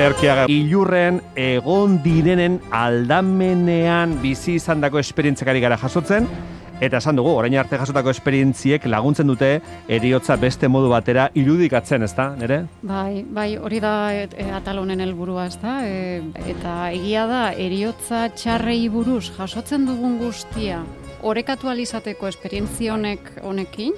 Arkiaga. Ilurren egon direnen aldamenean bizi izandako esperientzekari gara jasotzen, Eta esan dugu, orain arte jasotako esperientziek laguntzen dute eriotza beste modu batera irudikatzen, ezta, nere? Bai, bai, hori da e, e, atalonen helburua, ezta? E, eta egia da eriotza txarrei buruz jasotzen dugun guztia orekatu alizateko esperientzionek honekin,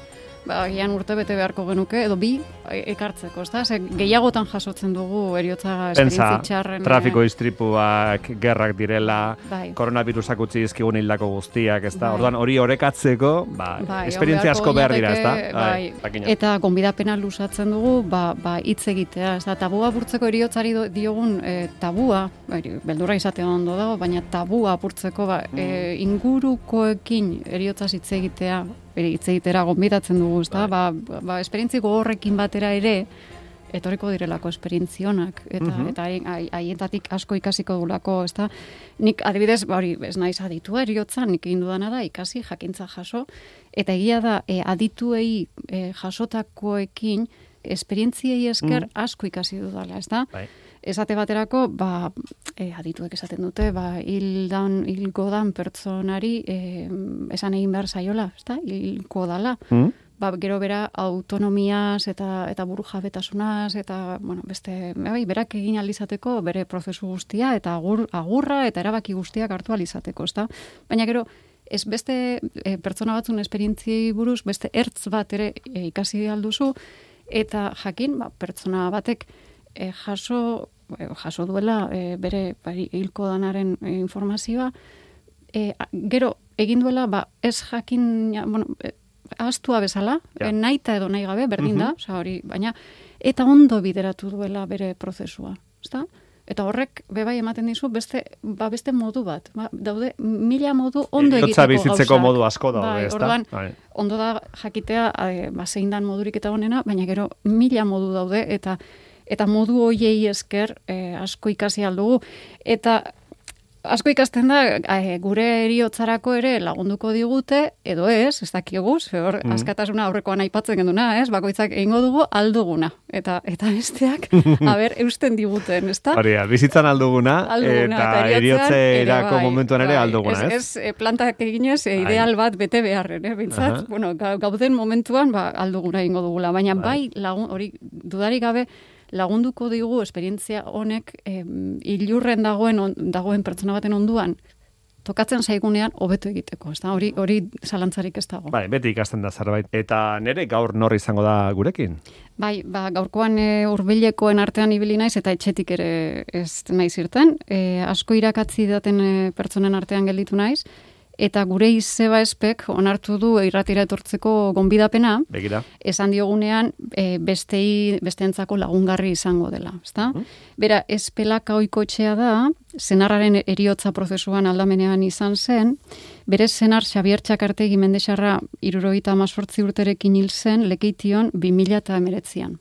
ba, urte bete beharko genuke, edo bi e, ekartzeko, ez da? Ze, gehiagotan jasotzen dugu eriotza esperientzi trafiko istripuak, gerrak direla, bai. koronavirusak utzi izkigun hildako guztiak, ez da? Bai. Orduan, hori orekatzeko, ba, bai, esperientzia asko behar dira, ez da? Bai. bai eta gonbidapena lusatzen dugu, ba, ba, hitz egitea, ez da? Tabua burtzeko eriotzari diogun e, tabua, bai, beldurra izatea ondo dago, baina tabua burtzeko, ba, mm. e, ingurukoekin eriotza hitz egitea, bere hitz egitera gonbidatzen dugu, ezta? Bai. Ba, ba esperientzi gogorrekin batera ere etorriko direlako esperientzionak eta mm eta haietatik asko ikasiko dulako, ezta? Nik adibidez, ba hori, ez naiz aditu eriotza, nik egin dudana da ikasi jakintza jaso eta egia da e, adituei e, jasotakoekin esperientziei esker mm. asko ikasi dudala, ezta? Bai esate baterako, ba, e, adituek esaten dute, ba, hildan, hilgodan pertsonari e, esan egin behar zaiola, ez da, hilko dala. Mm. Ba, gero bera autonomiaz eta eta buru jabetasunaz eta bueno, beste bai, berak egin alizateko bere prozesu guztia eta agur, agurra eta erabaki guztiak hartu alizateko, ezta? Baina gero ez beste e, pertsona batzun esperientziei buruz beste ertz bat ere e, ikasi alduzu eta jakin ba, pertsona batek e, jaso jaso duela e, bere bari, hilko danaren eh, informazioa, e, gero egin duela ba, ez jakin, ja, bueno, astua bezala, ja. naita edo nahi gabe, berdin da, uh hori, baina, eta ondo bideratu duela bere prozesua, ezta? Eta horrek bebai ematen dizu beste ba beste modu bat. Ba, daude mila modu ondo egiteko gauza. bizitzeko modu asko daude, bai, ezta? Orduan, bai. ondo da jakitea e, ba zein dan modurik eta honena, baina gero mila modu daude eta eta modu hoiei esker e, asko ikasi aldugu eta asko ikasten da e, gure eriotzarako ere lagunduko digute edo ez, ez dakigu, ze hor mm. askatasuna aurrekoan aipatzen genduna, ez? Bakoitzak egingo dugu alduguna eta eta besteak aber eusten diguten, ezta? Hori, bizitzan alduguna, alduguna eta, eta eriotze erako bai, momentuan ere bai, alduguna, ez? Ez, ez plantak eginez e, ideal bat bete beharren, eh, bintzat? Bueno, gauden momentuan ba, alduguna egingo dugula, baina bai, bai lagun, hori dudarik gabe lagunduko digu esperientzia honek eh, ilurren dagoen dagoen pertsona baten onduan tokatzen zaigunean hobeto egiteko, ez Hori hori zalantzarik ez dago. Bai, beti ikasten da zerbait. Eta nere gaur nor izango da gurekin? Bai, ba, gaurkoan e, urbilekoen artean ibili naiz eta etxetik ere ez naiz irten. E, asko irakatzi daten e, pertsonen artean gelditu naiz eta gure izeba espek onartu du irratira etortzeko gonbidapena. Begira. Esan diogunean e, bestei besteentzako lagungarri izango dela, ezta? Mm. Bera, espelaka ohikotxea da, senarraren eriotza prozesuan aldamenean izan zen, bere senar Xabier Txakartegi Mendexarra 78 urterekin hil zen lekeition 2019an.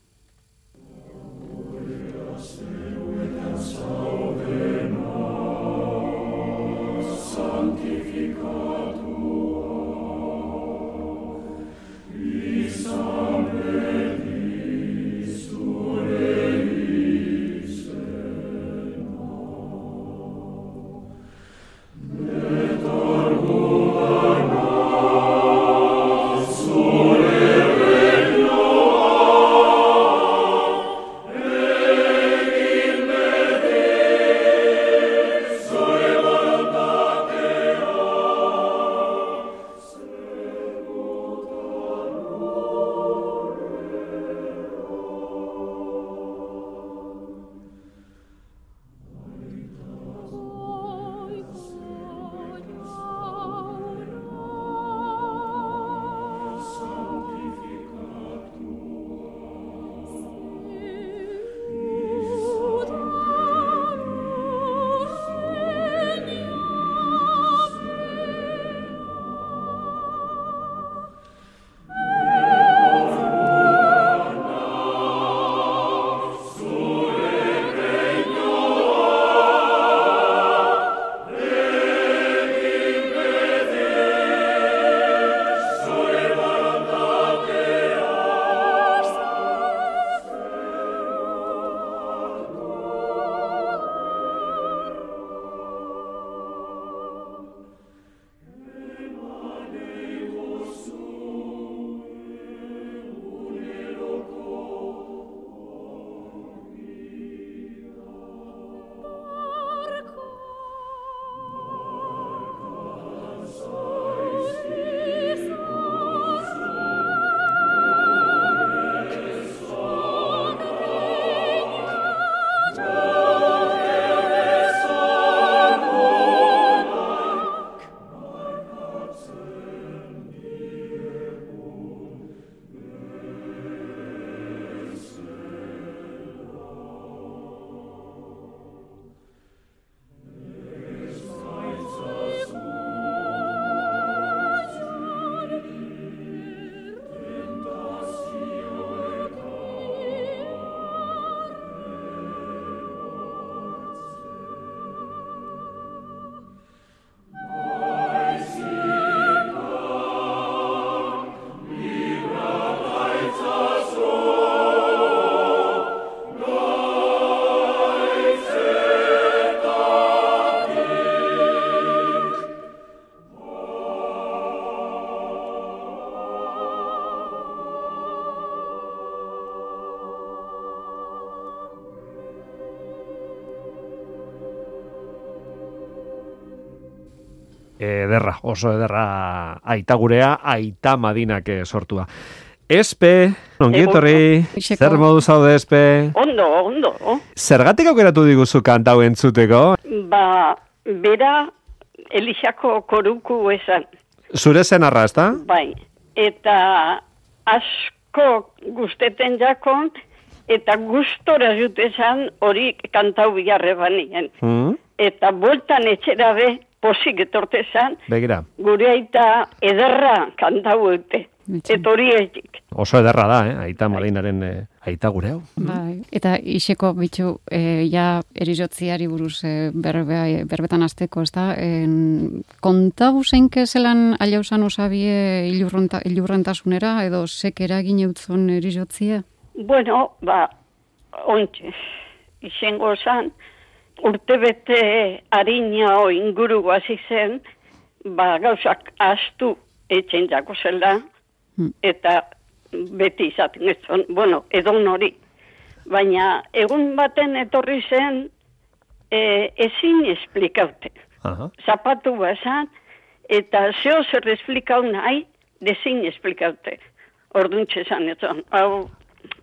Ederra, oso ederra aita gurea, aita madinak eh, sortua. Espe, ongietorri, Ixeko. zer modu zaude, Espe? Ondo, ondo. Zergatik aukeratu diguzu kantau entzuteko? Ba, bera Elixako koruku esan, Zure zenarra, ezta? bai. Eta asko gusteten jakon, eta gustora jute esan hori kantau biharre banien. Hmm? Eta bueltan etxera be, posik etorte esan, Begira, gure aita ederra kantau eute. Eta hori oso ederra da, eh? Aita madinaren eh, aita gure hau. Bai, eta iseko bitxu, e, ja erizotziari buruz e, berbe, berbetan azteko, ez da? En, kontau zeinke zelan aliausan osabie ilurrenta, ilurrentasunera, edo sek eragin eutzon erizotzia? Bueno, ba, ontxe, izango zan, urtebete harina o inguru hasi zen, ba, gauzak astu etxen jako zela, Hmm. eta beti izaten ez zon, bueno, edon hori. Baina egun baten etorri zen, e, ezin esplikaute. Aha. Zapatu bazan, eta zeo zer esplikau nahi, dezin esplikaute. Orduntxe zan, ez zon, hau,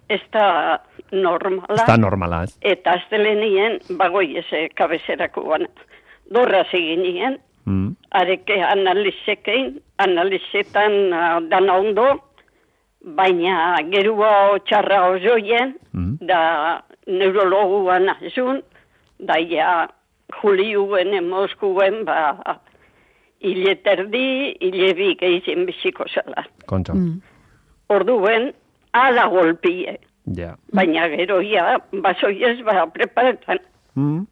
ez da normala. Ez da normala, ez? Eta aztelenien, bagoi eze kabezerako gana. Dorra nien, Mm. areke analizekein, analizetan uh, dana ondo, baina gerua txarra ozoien, Mm. da neurologuan azun, da ja juliuen Moskuen, ba, hile terdi, hile bi gehizien biziko zela. Kontxo. Mm. Orduen, ala golpie, Ja. baina gero ja, basoiez, ba, preparetan. Mm.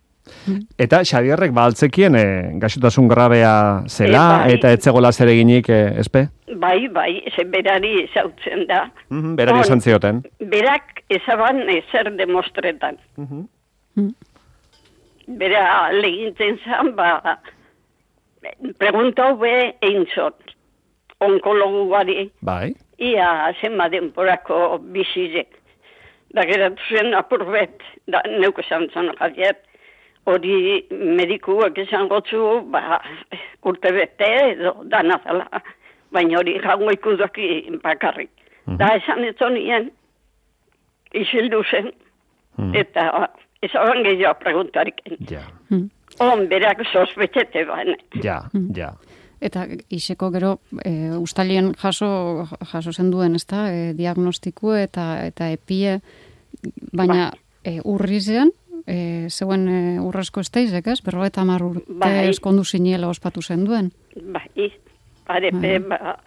Eta Xabierrek baltzekien e, gaixotasun grabea zela E, bai. eta etzegola zer eginik e, espe? Bai, bai, ze berari zautzen da. Mm Berari On, esan zioten. Berak ezaban ezer demostretan. Mhm. Mm. Bera legintzen zan, ba, preguntau be egin zot, onkologuari, Bai. ia zenba denporako bizire. Da geratu zen apurbet, da neuk esan zan javiet, hori medikuak esan gotzu, ba, urte bete edo dana zela, baina hori jango ikudaki bakarrik. Da esan ez zonien, isildu zen, Mhm. eta ezaban gehiago preguntarik. Ja. Mm. On, berak sospetxete baina. Ja, ja. Eta iseko gero e, ustalien jaso jaso zen ezta? E, diagnostiku eta eta epie baina e, urrizean e, zeuen e, urrezko esteizek, ez? Berrogeita hamar urte Bai. eskondu ziniela ospatu zen duen. Bai, arepe, ba,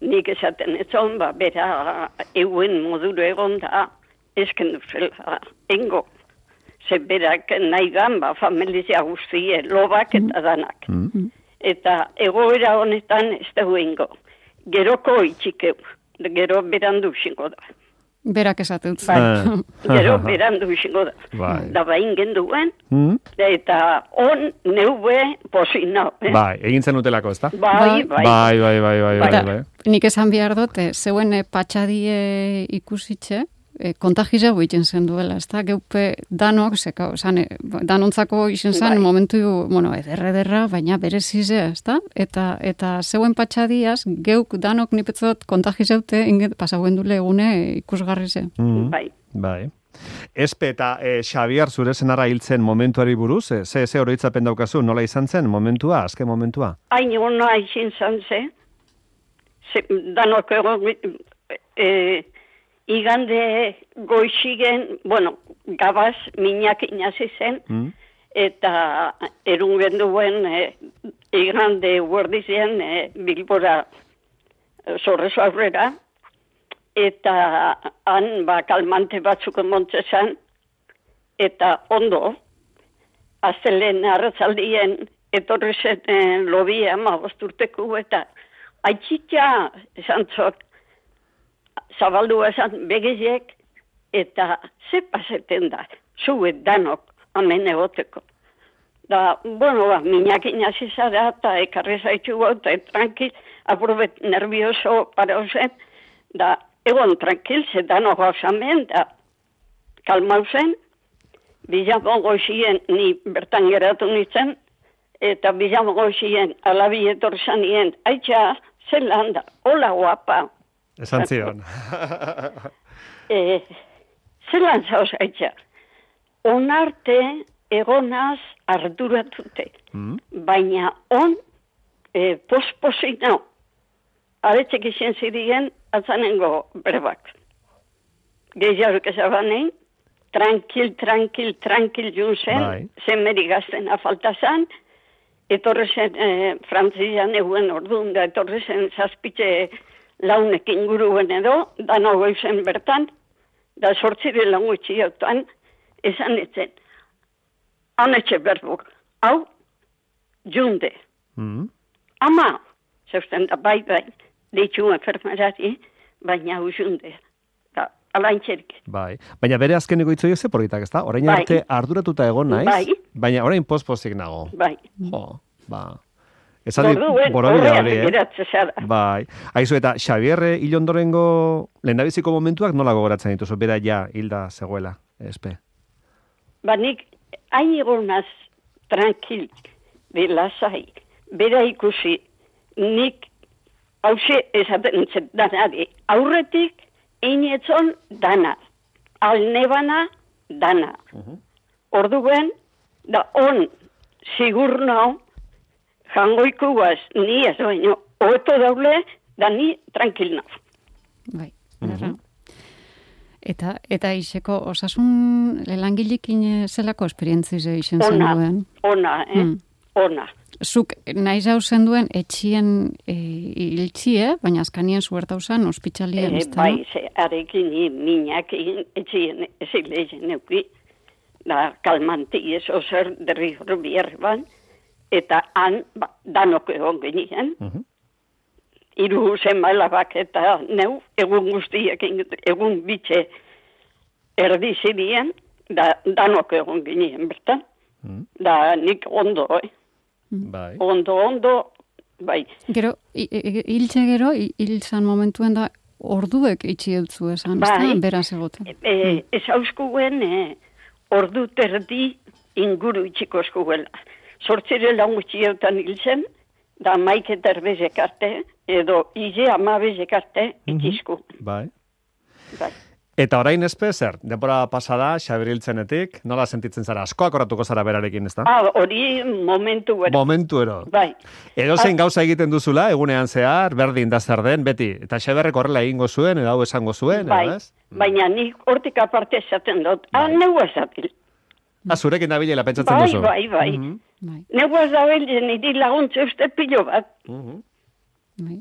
nik esaten etzon, ba, bera euen moduro egon da, esken duzela, engo. Ze berak nahi gan, ba, familia guztie, lobak eta danak. Mm. Eta egoera honetan ez da engo. Geroko itxikeu, gero berandu xingo da. Berak esatutz. Bai, Ah. gero berandu xingo da. Bai. Da bain genduen, Mm? eta on neube posina. Eh? Bai, egin zen utelako, ezta? Bai, bai. Bai, bai, bai, bai, bai, Eta bai. nik esan behar dut, e, zeuen e, patxadie ikusitxe, e, kontagizau egiten zen duela, ez da, geupe danok, zeka, zan, e, danontzako izen zen Bai. momentu, bueno, ederra ederra, baina berezizea, ez da? Eta, eta zeuen patxadiaz, geuk danok nipetzot kontagizaute, inget, pasauen dule egune ikusgarri ze. Mm. Bai. Bai. Espe eta e, Xabier zure senarra hiltzen momentuari buruz, e, ze, ze oroitzapen daukazu, nola izan zen momentua, azken momentua? hain ona izin zan ze, ze danok egon, e, igande goixigen, bueno, gabaz minak inazi zen, Mm? eta erungen duen e, igande guardizien e, bilbora e, sorrezo aurrera, eta han ba, kalmante batzuk emontzen zen, eta ondo, aztelen arratzaldien etorri zen eh, lobia ama bosturteko eta aitzitza esan zok, zabaldu esan begiziek, eta ze paseten da, zuet danok amen egoteko. Da, bueno, ba, minakin hasi zara eta ekarri zaitu eta tranquil, aprobet nervioso para zen, da, egon tranquil, ze danok gauzamen, da, kalmau zen, Bilabo goizien ni bertan geratu nintzen, eta bilamo goxien, alabi etorri zanien, aitxa, zelan da, hola guapa, Esan zion. e, zelan aitxa, onarte egonaz arduratute, Mm? baina on e, posposi nau, aretzek izan zirien, atzanengo berbak. Gehiaruk ezabanein, tranquil, tranquil, tranquil jun zen, Bai. zen meri gaztena falta zen, etorre zen e, frantzian eguen orduan, da etorre zen zazpitze launek inguruen edo, dano goizen bertan, da sortzire lagu etxiotuan, esan etzen, hanetxe berbuk, hau, junde, Mm? ama, zeusten da bai bai, deitxu enfermerari, baina hau junde, da, alaintxerik. Bai. Baina bere azkeneko itzoi ze politak, ezta? Orain Bai. arte arduratuta egon naiz, Bai. baina orain pospozik nago. Bai. Jo, ba. Esaldi borobila hori, eh? Bai. Aizu eta Xabierre hilondorengo lehendabiziko momentuak nola gogoratzen dituzu? Bera ja hilda zegoela, espe. Ba nik, hain egonaz tranquil, de lasai, bera ikusi, nik hause esaten zen danari, aurretik inetzon dana, alnebana dana. Orduen, da on, sigur nao, jangoiku guaz, ni ez baino, oto daule, da ni tranquil nao. Bai, ederra. Eta, eta iseko osasun langilekin eh, zelako esperientziz izan Ona, zenuen? ona, eh? Mm. Ona. Zuk nahi jau duen etxien e, iltzie, baina azkanien zuerta usan ospitzalien, Eh, ez da? bai, ze, arekin minak etxien ezilezen neuki, da kalmanti eso zer derri hor bierban, eta han ba, danok egon genien, Mhm. hiru zenbalabak eta neu, egun guztiak, egun bitxe erdi zirien, da danok egon genien bertan, Mm. da nik ondo, eh? Bai. ondo, ondo, bai, Gero, hiltze gero, hil zan momentuen da, orduek itxi dutzu esan, ez Bai. da? Beraz egoten. e, ez hauskuen e, ordu terdi inguru itxiko eskuela. Sortzire lan gutxiotan hil zen, da maik eta erbezek arte, edo ize amabezek arte itxizku. Bai. Bai. Eta orain espe, zer? Denbora pasada, Xabir hiltzenetik, nola sentitzen zara? Asko akoratuko zara berarekin, ez da? Ah, hori momentu bera. Momentu ero. Bai, Edo zein gauza egiten duzula, egunean zehar, berdin da zer den, beti. Eta Xaberrek horrela egingo zuen, edo hau esango zuen, bai. edo ez? Baina nik hortik aparte esaten dut. Ah, Bai. neu esatil. Ah, zurekin nabilela pentsatzen Bai, duzu. bai, bai. Mhm. Bai, Neu azabil niri laguntze uste pilo bat. Mhm. bai.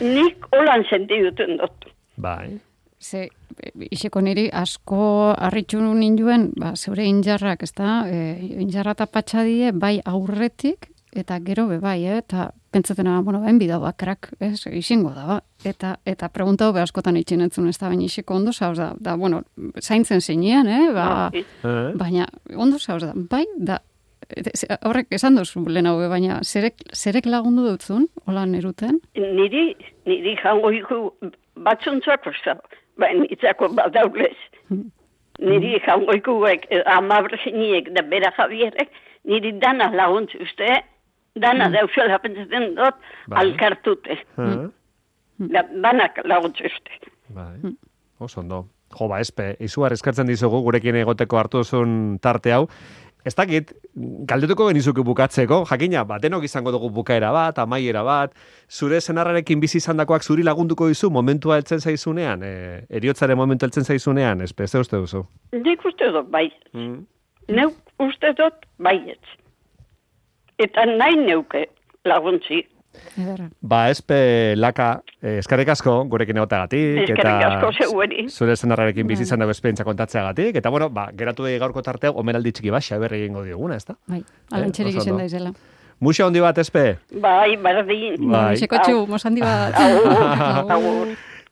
Nik holan sentiduten dut. Bai. Ze, e, iseko niri asko harritxu ninduen, ba, zeure injarrak, ez da, e, injarra eta patxadie, bai aurretik, eta gero be bai, eh? eta pentsatzen ara, bueno, ben bida bakrak, ez, isingo da, ba. Eta, eta pregunta hobe askotan itxin entzun, ez da, baina iseko ondo zauz da, da, bueno, zaintzen zinean, eh? ba. Eh? baina ondo zauz da, bai, da, horrek esan duzu lehen hau, baina zerek, zerek lagundu dutzun, holan eruten? niri, niri jango iku batzuntzak osta, baina itzako badaulez. Niri jango ikuek, amabreziniek da bera javierek, niri dana laguntzu uste, dana dauzela pentsatzen dut, Bai. alkartute. Eh? Da, danak laguntzu uste. Bai. Oso ondo. Jo, ba, espe, izugar eskartzen dizugu gurekin egoteko hartu duzun tarte hau. Ez dakit, galdetuko genizuke bukatzeko, jakina, ba, denok izango dugu bukaera bat, amaiera bat, zure senarrarekin bizi izandakoak zuri lagunduko dizu momentua heltzen zaizunean, e, eriotzaren momentu heltzen zaizunean, ze uste duzu? Nik uste dut bai, Mm. neuk uste dut baietz. Eta nahi neuke laguntzi. Ederra. Ba, espe laka, eh, eskarrik asko gurekin egotagatik, zeueri. zure senarrarekin bizi izan dago esperientzia kontatzeagatik, eta bueno, ba, geratu da gaurko tarteu, omenaldi txiki bat, xaber egingo dioguna, ez da? Bai, alantxerik oso izan ondo. daizela. Muxa handi bat, espe. Bai, berdin. Bai. Iseko txu, mosandi bat. Agur, Agur. agur.